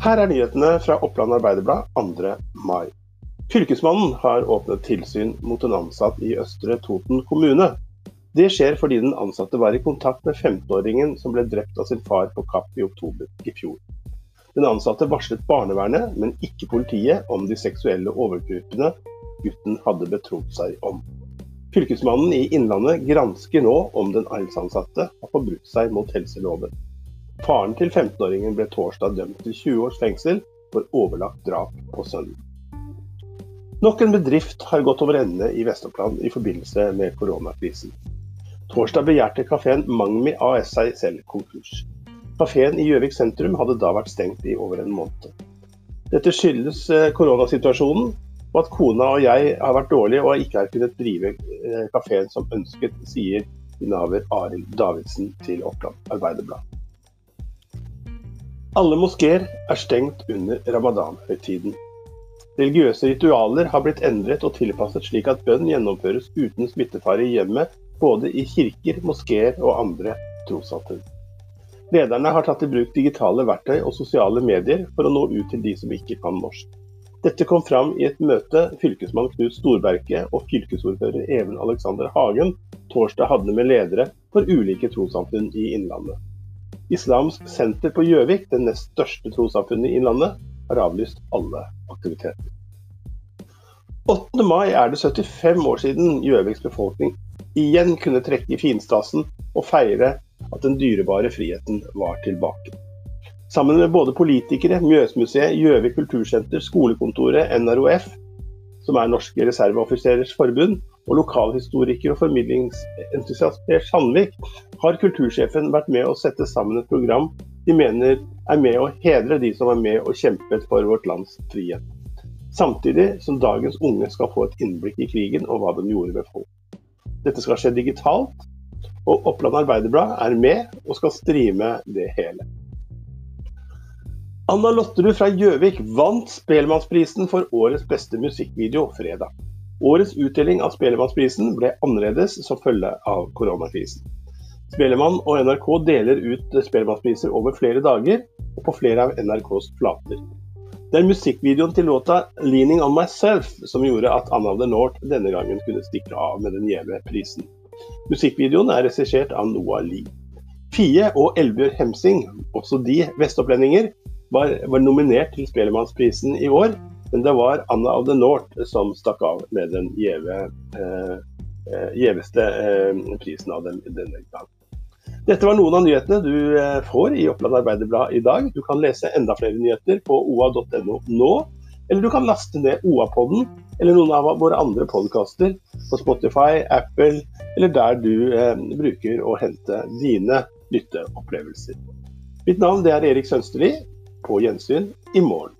Her er nyhetene fra Oppland Arbeiderblad 2. mai. Fylkesmannen har åpnet tilsyn mot en ansatt i Østre Toten kommune. Det skjer fordi den ansatte var i kontakt med 15-åringen som ble drept av sin far på Kapp i oktober i fjor. Den ansatte varslet barnevernet, men ikke politiet, om de seksuelle overgrepene gutten hadde betrodd seg om. Fylkesmannen i Innlandet gransker nå om den arbeidsansatte har forbrutt seg mot helseloven. Faren til 15-åringen ble torsdag dømt til 20 års fengsel for overlagt drap på sønnen. Nok en bedrift har gått over ende i Vest-Oppland i forbindelse med koronakrisen. Torsdag begjærte kafeen Mangmi AS seg selv konkurs. Kafeen i Gjøvik sentrum hadde da vært stengt i over en måned. Dette skyldes eh, koronasituasjonen og at kona og jeg har vært dårlige og ikke har kunnet drive eh, kafeen som ønsket, sier innehaver Arild Davidsen til Oppland Arbeiderblad. Alle moskeer er stengt under ramadan-høytiden. Religiøse ritualer har blitt endret og tilpasset slik at bønn gjennomføres uten smittefare i hjemmet, både i kirker, moskeer og andre trossamfunn. Lederne har tatt i bruk digitale verktøy og sosiale medier for å nå ut til de som ikke kan norsk. Dette kom fram i et møte fylkesmann Knut Storberget og fylkesordfører Even Alexander Hagen torsdag hadde med ledere for ulike trossamfunn i Innlandet. Islamsk senter på Gjøvik, det nest største trossamfunnet i landet, har avlyst alle aktiviteter. 8. mai er det 75 år siden Gjøviks befolkning igjen kunne trekke i finstasen og feire at den dyrebare friheten var tilbake. Sammen med både politikere, Mjøsmuseet, Gjøvik kultursenter, skolekontoret, NROF, som er Norske reserveoffiserers forbund, og lokalhistoriker og formidlingsentusiast Per Sandvik, har kultursjefen vært med å sette sammen et program de mener er med å hedre de som er med og kjempet for vårt lands frihet. Samtidig som dagens unge skal få et innblikk i krigen og hva den gjorde med folk. Dette skal skje digitalt, og Oppland Arbeiderblad er med og skal streame det hele. Anna Lotterud fra Gjøvik vant Spelmannsprisen for årets beste musikkvideo fredag. Årets utdeling av Spelemannsprisen ble annerledes som følge av koronakrisen. Spelemann og NRK deler ut Spelemannspriser over flere dager og på flere av NRKs flater. Det er musikkvideoen til låta 'Leaning On Myself' som gjorde at Anna of the North denne gangen kunne stikke av med den gjeve prisen. Musikkvideoen er regissert av Noah Lie. Fie og Elbjørg Hemsing, også de vestoplendinger, var, var nominert til Spelemannsprisen i år, men det var Anna of the North som stakk av med den eh, eh gjeveste eh, prisen av den denne gang. Dette var noen av nyhetene du får i Oppland Arbeiderblad i dag. Du kan lese enda flere nyheter på oa.no nå. Eller du kan laste ned OA-podden eller noen av våre andre podkaster på Spotify, Apple eller der du eh, bruker å hente dine lytteopplevelser. Mitt navn er Erik Sønsterli. På gjensyn i morgen.